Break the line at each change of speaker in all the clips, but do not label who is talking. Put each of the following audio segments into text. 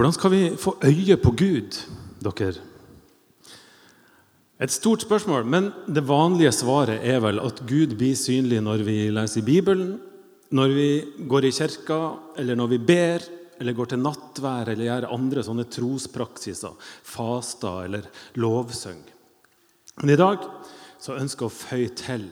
Hvordan skal vi få øye på Gud, dere? Et stort spørsmål, men det vanlige svaret er vel at Gud blir synlig når vi leser i Bibelen, når vi går i kirka, eller når vi ber, eller går til nattvær eller gjør andre sånne trospraksiser, faster eller lovsøng. Men i dag så ønsker jeg å føye til,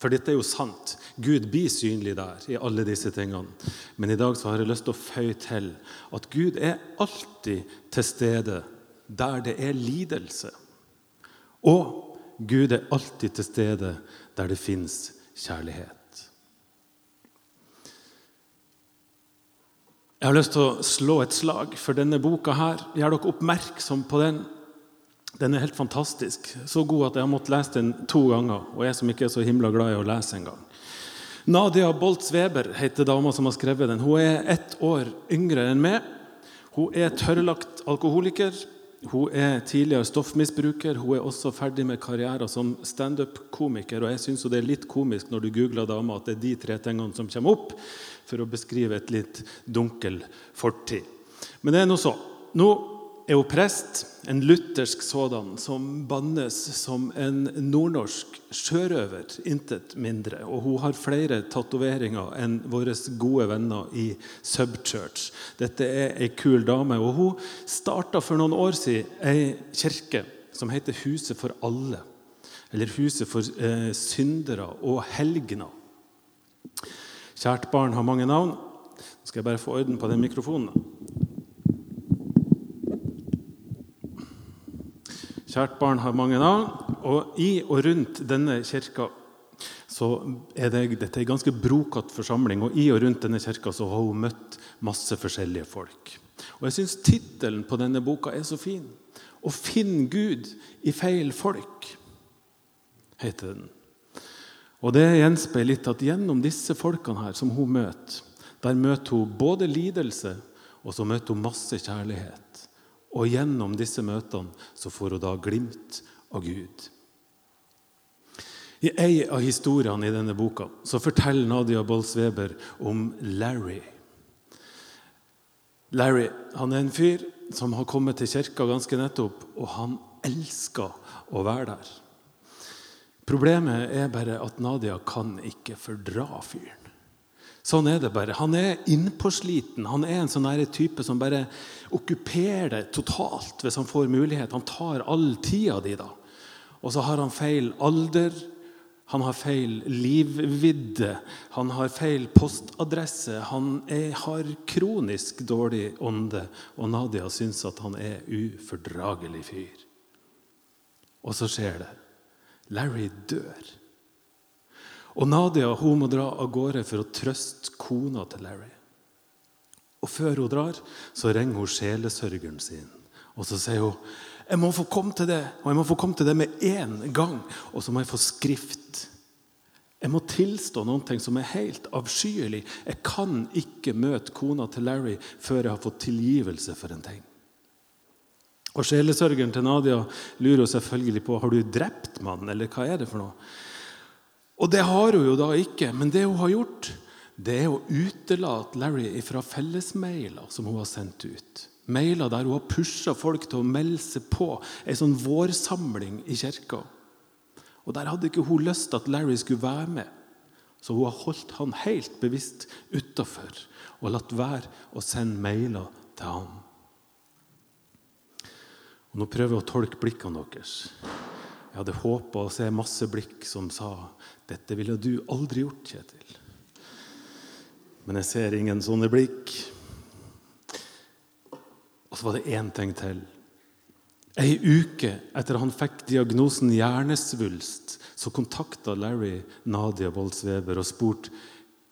for dette er jo sant. Gud blir synlig der i alle disse tingene. Men i dag så har jeg lyst til å føye til at Gud er alltid til stede der det er lidelse. Og Gud er alltid til stede der det fins kjærlighet. Jeg har lyst til å slå et slag for denne boka. her. Gjør dere oppmerksom på den. Den er helt fantastisk. Så god at jeg har måttet lese den to ganger. Og jeg som ikke er så himla glad i å lese en gang. Nadia Boltz-Weber heter dama som har skrevet den. Hun er ett år yngre enn meg. Hun er tørrlagt alkoholiker. Hun er tidligere stoffmisbruker. Hun er også ferdig med karrieren som standup-komiker. Og jeg syns det er litt komisk når du googler dama, at det er de tre tingene som kommer opp for å beskrive et litt dunkel fortid. Men det er nå så. Nå er hun prest, en luthersk sådan, som bannes som en nordnorsk sjørøver, intet mindre. Og hun har flere tatoveringer enn våre gode venner i Subchurch. Dette er ei kul dame. Og hun starta for noen år siden ei kirke som heter Huset for alle. Eller Huset for eh, syndere og helgener. Kjært barn har mange navn. Nå skal jeg bare få orden på den mikrofonen. Kjært barn har mange navn. Og i og rundt denne kirka så er det, dette er en ganske brokete forsamling. Og i og rundt denne kirka så har hun møtt masse forskjellige folk. Og jeg syns tittelen på denne boka er så fin. 'Å finne Gud i feil folk', heter den. Og det gjenspeiler litt at gjennom disse folkene her som hun møter, der møter hun både lidelse og så møter hun masse kjærlighet. Og gjennom disse møtene så får hun da glimt av Gud. I ei av historiene i denne boka så forteller Nadia Bolsweber om Larry. Larry han er en fyr som har kommet til kirka ganske nettopp, og han elsker å være der. Problemet er bare at Nadia kan ikke fordra fyren. Sånn er det bare. Han er innpåsliten. Han er en sånn type som bare okkuperer det totalt hvis han får mulighet. Han tar all tida di, da. Og så har han feil alder. Han har feil livvidde. Han har feil postadresse. Han er, har kronisk dårlig ånde. Og Nadia syns at han er ufordragelig fyr. Og så skjer det. Larry dør. Og Nadia hun må dra av gårde for å trøste kona til Larry. Og Før hun drar, så ringer hun sjelesørgeren sin. Og så sier hun jeg må få komme til det, og jeg må få komme til det med én gang. Og så må jeg få skrift. Jeg må tilstå noe som er helt avskyelig. Jeg kan ikke møte kona til Larry før jeg har fått tilgivelse for en ting. Og Sjelesørgeren til Nadia lurer selvfølgelig på har du drept mannen, eller hva er det for noe. Og det har hun jo da ikke. Men det hun har gjort, det er å utelate Larry fra fellesmailer som hun har sendt ut. Mailer der hun har pusha folk til å melde seg på ei sånn vårsamling i kirka. Og Der hadde ikke hun lyst til at Larry skulle være med. Så hun har holdt han helt bevisst utafor og latt være å sende mailer til ham. Og Nå prøver jeg å tolke blikkene deres. Jeg hadde håpa å se masse blikk som sa 'Dette ville du aldri gjort, Kjetil'. Men jeg ser ingen sånne blikk. Og så var det én ting til. Ei uke etter han fikk diagnosen hjernesvulst, så kontakta Larry Nadia Bolsweber og spurte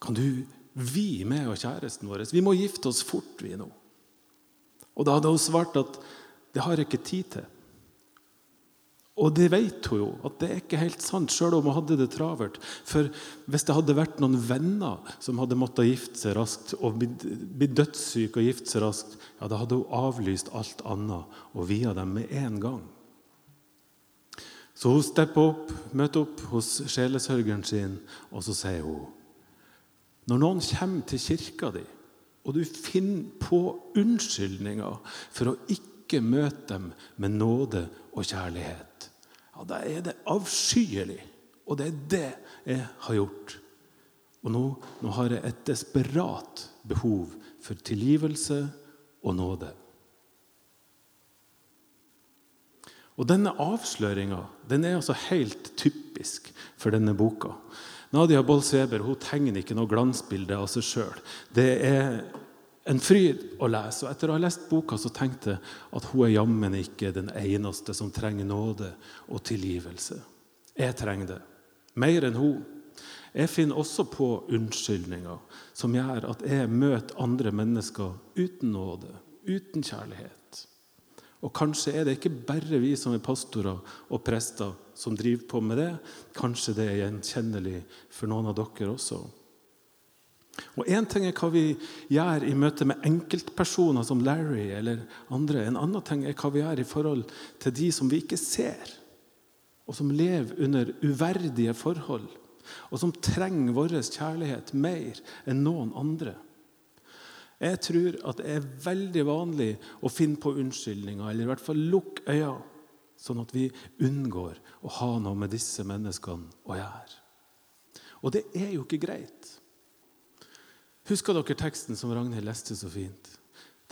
kan du vi med og kjæresten vår vi må gifte oss fort, vi nå. Og da hadde hun svart at det har jeg ikke tid til. Og det vet hun jo, at det er ikke helt sant, sjøl om hun hadde det travelt. For hvis det hadde vært noen venner som hadde måttet gifte seg raskt, og blitt dødssyke og gifte seg raskt, ja, da hadde hun avlyst alt annet og via dem med en gang. Så hun stepper opp, møter opp hos sjelesørgeren sin, og så sier hun Når noen kommer til kirka di og du finner på unnskyldninger for å ikke møte dem med nåde og kjærlighet, ja, da er det avskyelig. Og det er det jeg har gjort. Og nå, nå har jeg et desperat behov for tilgivelse og nåde. Og Denne avsløringa den er altså helt typisk for denne boka. Nadia Bolz-Weber hun tegner ikke noe glansbilde av seg sjøl. Det er en fryd å lese. Og etter å ha lest boka så tenkte jeg at hun er jammen ikke den eneste som trenger nåde og tilgivelse. Jeg trenger det. Mer enn hun. Jeg finner også på unnskyldninger som gjør at jeg møter andre mennesker uten nåde, uten kjærlighet. Og kanskje er det ikke bare vi som er pastorer og prester som driver på med det. Kanskje det er gjenkjennelig for noen av dere også. Og Én ting er hva vi gjør i møte med enkeltpersoner som Larry eller andre. En annen ting er hva vi gjør i forhold til de som vi ikke ser, og som lever under uverdige forhold, og som trenger vår kjærlighet mer enn noen andre. Jeg tror at det er veldig vanlig å finne på unnskyldninger, eller i hvert fall lukke øynene, sånn at vi unngår å ha noe med disse menneskene å gjøre. Og det er jo ikke greit. Husker dere teksten som Ragnhild leste så fint?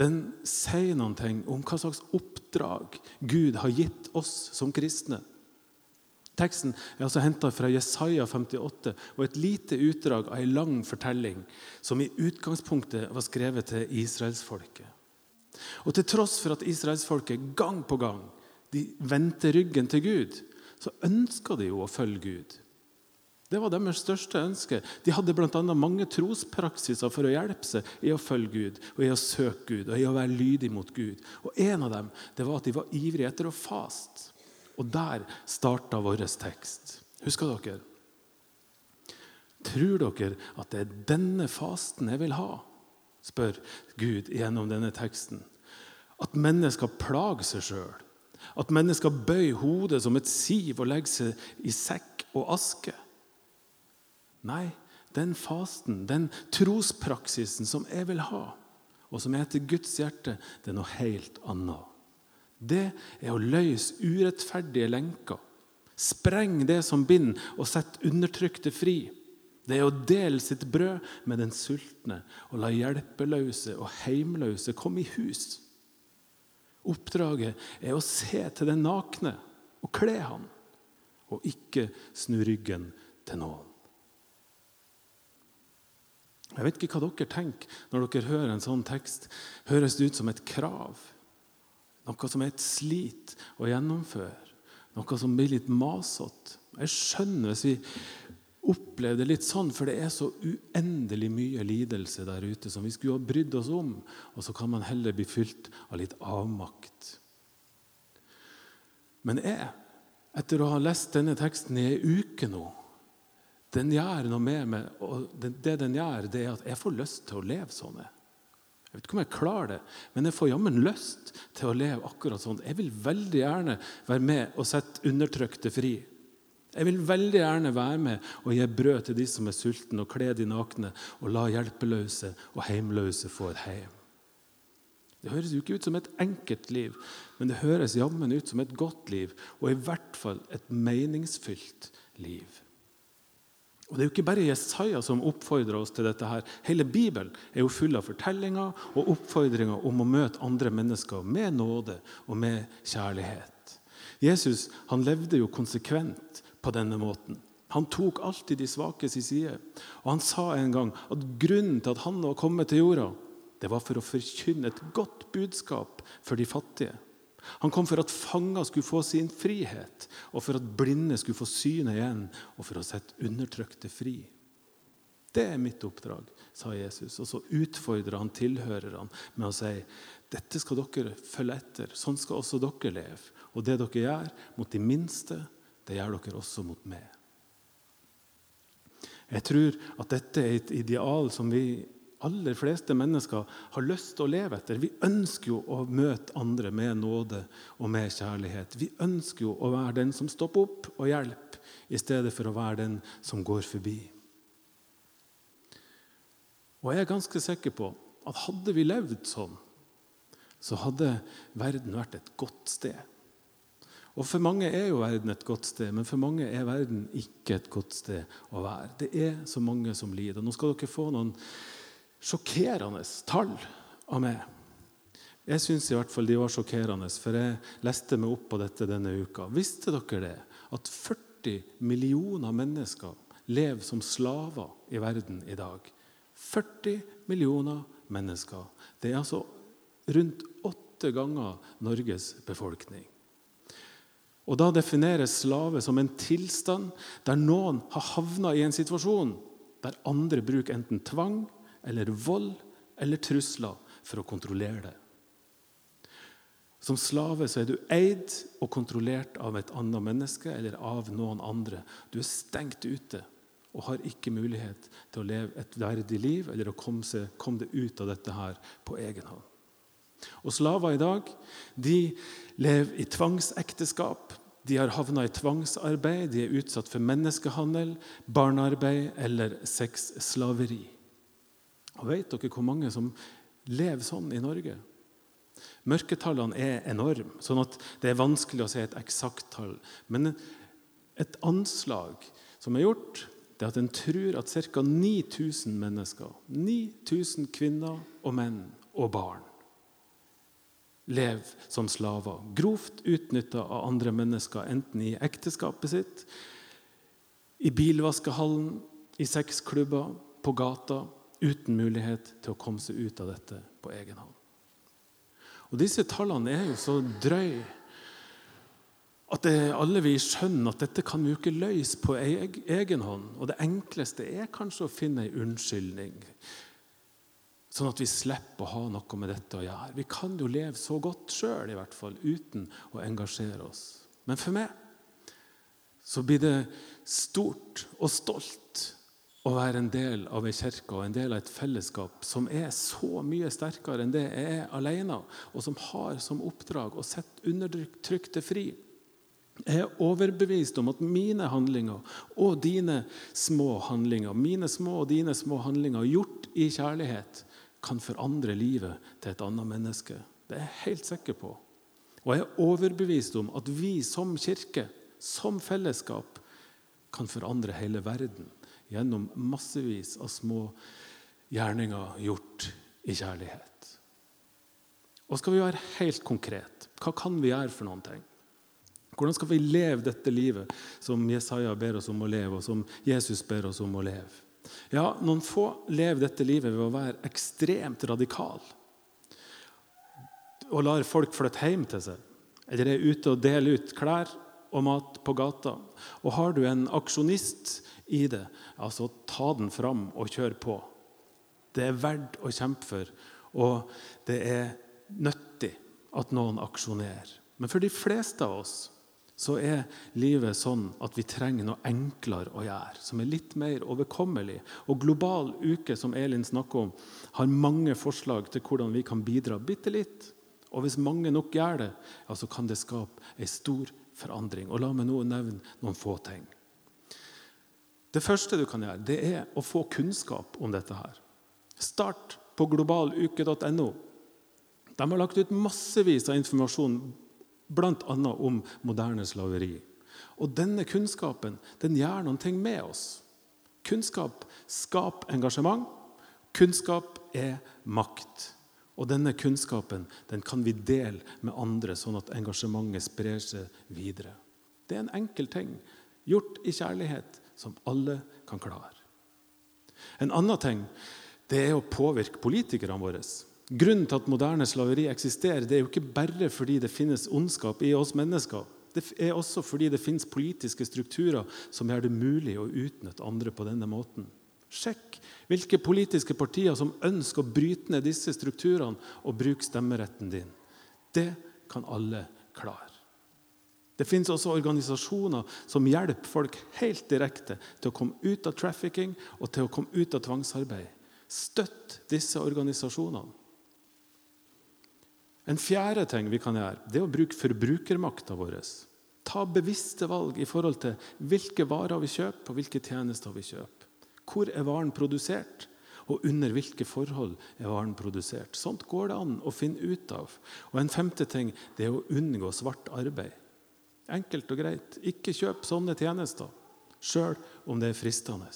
Den sier noen ting om hva slags oppdrag Gud har gitt oss som kristne. Teksten er altså henta fra Jesaja 58 og et lite utdrag av en lang fortelling som i utgangspunktet var skrevet til israelsfolket. Og Til tross for at israelsfolket gang på gang de vendte ryggen til Gud, så ønska de jo å følge Gud. Det var deres største ønske. De hadde bl.a. mange trospraksiser for å hjelpe seg i å følge Gud, og i å søke Gud og i å være lydig mot Gud. Og En av dem det var at de var ivrige etter å faste. Og der starta vår tekst. Husker dere? Tror dere at det er denne fasten jeg vil ha? spør Gud gjennom denne teksten. At mennesker plager seg sjøl. At mennesker bøyer hodet som et siv og legger seg i sekk og aske. Nei, den fasten, den trospraksisen som jeg vil ha, og som er til Guds hjerte, det er noe helt annet. Det er å løse urettferdige lenker. Spreng det som binder, og sett undertrykte fri. Det er å dele sitt brød med den sultne og la hjelpeløse og heimløse komme i hus. Oppdraget er å se til den nakne og kle han, og ikke snu ryggen til noen. Jeg vet ikke hva dere tenker når dere hører en sånn tekst. Høres det ut som et krav? Noe som er et slit å gjennomføre. Noe som blir litt masete. Jeg skjønner hvis vi opplever det litt sånn, for det er så uendelig mye lidelse der ute som vi skulle ha brydd oss om, og så kan man heller bli fylt av litt avmakt. Men jeg, etter å ha lest denne teksten i ei uke nå, den gjør noe med meg. og Det den gjør, det er at jeg får lyst til å leve sånn. Jeg vet ikke om jeg klarer det, men jeg får jammen lyst til å leve akkurat sånn. Jeg vil veldig gjerne være med og sette undertrykte fri. Jeg vil veldig gjerne være med og gi brød til de som er sultne, og kle de nakne, og la hjelpeløse og heimløse få et heim. Det høres jo ikke ut som et enkelt liv, men det høres jammen ut som et godt liv, og i hvert fall et meningsfylt liv. Og Det er jo ikke bare Jesaja som oppfordrer oss til dette. her. Hele Bibelen er jo full av fortellinger og oppfordringer om å møte andre mennesker med nåde og med kjærlighet. Jesus han levde jo konsekvent på denne måten. Han tok alltid de svakes i side. Og Han sa en gang at grunnen til at han var kommet til jorda, det var for å forkynne et godt budskap for de fattige. Han kom for at fanger skulle få sin frihet, og for at blinde skulle få synet igjen, og for å sette undertrykte fri. Det er mitt oppdrag, sa Jesus. Og så utfordrer han tilhørerne med å si dette skal dere følge etter. Sånn skal også dere leve. Og det dere gjør mot de minste, det gjør dere også mot meg. Jeg tror at dette er et ideal som vi aller fleste mennesker har lyst til å leve etter. Vi ønsker jo å møte andre med nåde og med kjærlighet. Vi ønsker jo å være den som stopper opp og hjelper, i stedet for å være den som går forbi. Og jeg er ganske sikker på at hadde vi levd sånn, så hadde verden vært et godt sted. Og For mange er jo verden et godt sted, men for mange er verden ikke et godt sted å være. Det er så mange som lider. Nå skal dere få noen sjokkerende tall av meg. Jeg syns i hvert fall de var sjokkerende, for jeg leste meg opp på dette denne uka. Visste dere det? At 40 millioner mennesker lever som slaver i verden i dag. 40 millioner mennesker. Det er altså rundt åtte ganger Norges befolkning. Og Da defineres slave som en tilstand der noen har havna i en situasjon der andre bruker enten tvang eller vold eller trusler for å kontrollere det. Som slave så er du eid og kontrollert av et annet menneske eller av noen andre. Du er stengt ute og har ikke mulighet til å leve et verdig liv eller å komme, seg, komme deg ut av dette her på egen hånd. Og Slaver i dag de lever i tvangsekteskap. De har havna i tvangsarbeid, de er utsatt for menneskehandel, barnearbeid eller sexslaveri. Og Vet dere hvor mange som lever sånn i Norge? Mørketallene er enorme, sånn at det er vanskelig å se et eksakt tall. Men et anslag som er gjort, det er at en tror at ca. 9000 mennesker, 9000 kvinner og menn og barn, lever som slaver. Grovt utnytta av andre mennesker, enten i ekteskapet sitt, i bilvaskehallen, i sexklubber, på gata, uten mulighet til å komme seg ut av dette på egen hånd. Og Disse tallene er jo så drøye at det, alle vi skjønner at dette kan vi jo ikke løse på egen hånd. Og det enkleste er kanskje å finne en unnskyldning, sånn at vi slipper å ha noe med dette å gjøre. Vi kan jo leve så godt sjøl, i hvert fall, uten å engasjere oss. Men for meg så blir det stort og stolt å være en del av ei kirke og en del av et fellesskap som er så mye sterkere enn det jeg er alene, og som har som oppdrag å sette undertrykte fri. Jeg er overbevist om at mine handlinger og dine små handlinger, mine små og dine små handlinger gjort i kjærlighet, kan forandre livet til et annet menneske. Det er jeg helt sikker på. Og jeg er overbevist om at vi som kirke, som fellesskap, kan forandre hele verden gjennom massevis av små gjerninger gjort i kjærlighet. Og skal vi være helt konkret, hva kan vi gjøre for noen ting? Hvordan skal vi leve dette livet som Jesaja ber oss om å leve, og som Jesus ber oss om å leve? Ja, Noen få lever dette livet ved å være ekstremt radikal og lar folk flytte hjem til seg. Eller er ute og deler ut klær og mat på gata. Og har du en aksjonist i det, altså ta den fram og kjør på. Det er verdt å kjempe for, og det er nyttig at noen aksjonerer. Men for de fleste av oss så er livet sånn at vi trenger noe enklere å gjøre, som er litt mer overkommelig. Og Global uke, som Elin snakker om, har mange forslag til hvordan vi kan bidra bitte litt. Og hvis mange nok gjør det, ja, så kan det skape ei stor forandring. Og La meg nå nevne noen få ting. Det første du kan gjøre, det er å få kunnskap om dette. her. Start på globaluke.no. De har lagt ut massevis av informasjon bl.a. om moderne slaveri. Og Denne kunnskapen den gjør noen ting med oss. Kunnskap skaper engasjement. Kunnskap er makt. Og Denne kunnskapen den kan vi dele med andre, sånn at engasjementet sprer seg videre. Det er en enkel ting, gjort i kjærlighet, som alle kan klare. En annen ting det er å påvirke politikerne våre. Grunnen til at moderne slaveri eksisterer, det er jo ikke bare fordi det finnes ondskap i oss mennesker. Det er også fordi det finnes politiske strukturer som gjør det mulig å utnytte andre på denne måten. Sjekk hvilke politiske partier som ønsker å bryte ned disse strukturene og bruke stemmeretten din. Det kan alle klare. Det finnes også organisasjoner som hjelper folk helt direkte til å komme ut av trafficking og til å komme ut av tvangsarbeid. Støtt disse organisasjonene. En fjerde ting vi kan gjøre, det er å bruke forbrukermakta vår. Ta bevisste valg i forhold til hvilke varer vi kjøper og hvilke tjenester vi kjøper. Hvor er varen produsert? Og under hvilke forhold er varen produsert? Sånt går det an å finne ut av. Og En femte ting det er å unngå svart arbeid. Enkelt og greit. Ikke kjøp sånne tjenester, sjøl om det er fristende.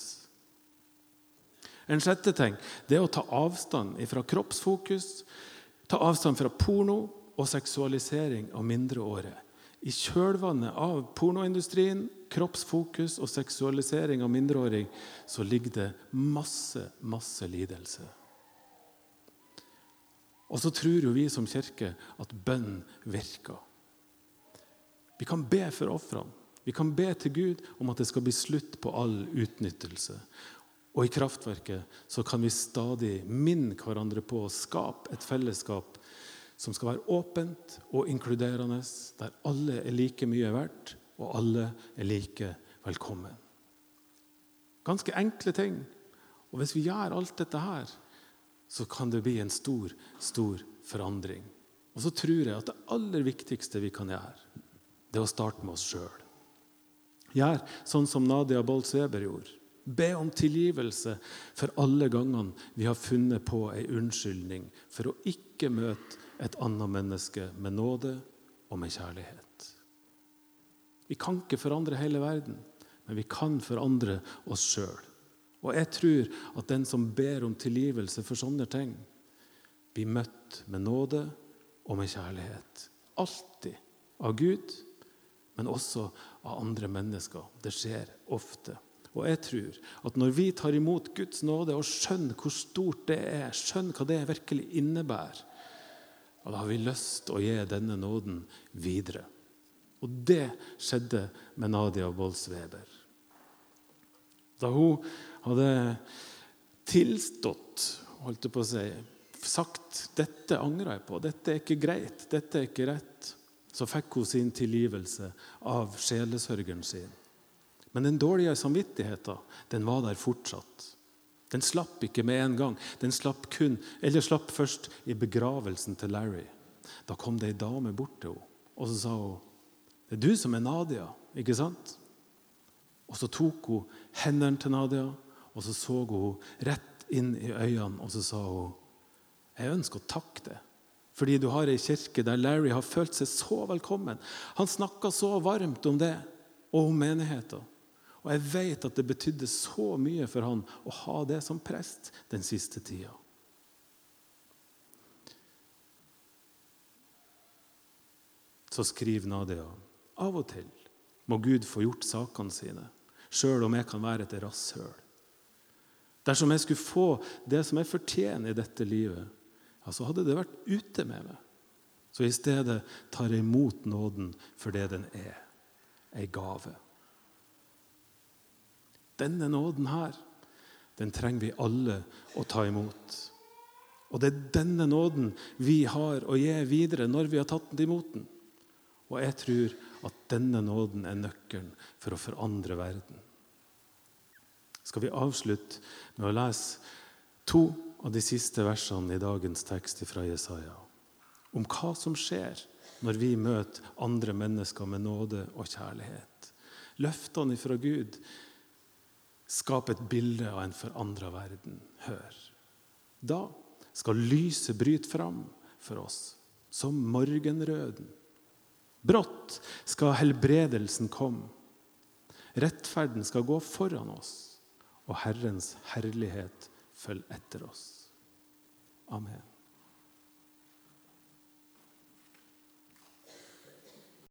En sjette ting det er å ta avstand fra kroppsfokus, ta avstand fra porno og seksualisering av mindreårige. I kjølvannet av pornoindustrien, kroppsfokus og seksualisering av mindreåring så ligger det masse, masse lidelse. Og så tror jo vi som kirke at bønn virker. Vi kan be for ofrene. Vi kan be til Gud om at det skal bli slutt på all utnyttelse. Og i kraftverket så kan vi stadig minne hverandre på å skape et fellesskap som skal være åpent og inkluderende, der alle er like mye verdt, og alle er like velkommen. Ganske enkle ting. Og hvis vi gjør alt dette her, så kan det bli en stor, stor forandring. Og så tror jeg at det aller viktigste vi kan gjøre, det er å starte med oss sjøl. Gjør sånn som Nadia Boltz Weber gjorde. Be om tilgivelse for alle gangene vi har funnet på ei unnskyldning for å ikke møte et annet menneske med nåde og med kjærlighet. Vi kan ikke forandre hele verden, men vi kan forandre oss sjøl. Og jeg tror at den som ber om tilgivelse for sånne ting, blir møtt med nåde og med kjærlighet. Alltid av Gud, men også av andre mennesker. Det skjer ofte. Og jeg tror at når vi tar imot Guds nåde og skjønner hvor stort det er, skjønner hva det virkelig innebærer, og da har vi lyst til å gi denne nåden videre. Og det skjedde med Nadia Bolz-Weber. Da hun hadde tilstått, holdt jeg på å si, sagt 'dette angrer jeg på', 'dette er ikke greit', 'dette er ikke rett', så fikk hun sin tilgivelse av sjelesørgeren sin. Men den dårlige samvittigheten den var der fortsatt. Den slapp ikke med en gang. Den slapp kun, eller slapp først i begravelsen til Larry. Da kom det ei dame bort til henne, og så sa hun det er du som er Nadia, ikke sant? Og Så tok hun hendene til Nadia og så så hun rett inn i øynene og så sa hun, jeg ønsker å takke deg. Fordi du har ei kirke der Larry har følt seg så velkommen. Han snakka så varmt om det og om menigheten. Og jeg vet at det betydde så mye for han å ha det som prest den siste tida. Så skriver Nadia av og til må Gud få gjort sakene sine, sjøl om jeg kan være et rasshøl. Dersom jeg skulle få det som jeg fortjener i dette livet, ja, så hadde det vært ute med meg. Så i stedet tar jeg imot nåden for det den er ei gave. Denne nåden her, den trenger vi alle å ta imot. Og det er denne nåden vi har å gi videre når vi har tatt den imot den. Og jeg tror at denne nåden er nøkkelen for å forandre verden. Skal vi avslutte med å lese to av de siste versene i dagens tekst fra Jesaja. Om hva som skjer når vi møter andre mennesker med nåde og kjærlighet. Løftene fra Gud Skap et bilde av en forandra verden. Hør. Da skal lyset bryte fram for oss som morgenrøden. Brått skal helbredelsen komme. Rettferden skal gå foran oss, og Herrens herlighet følge etter oss. Amen.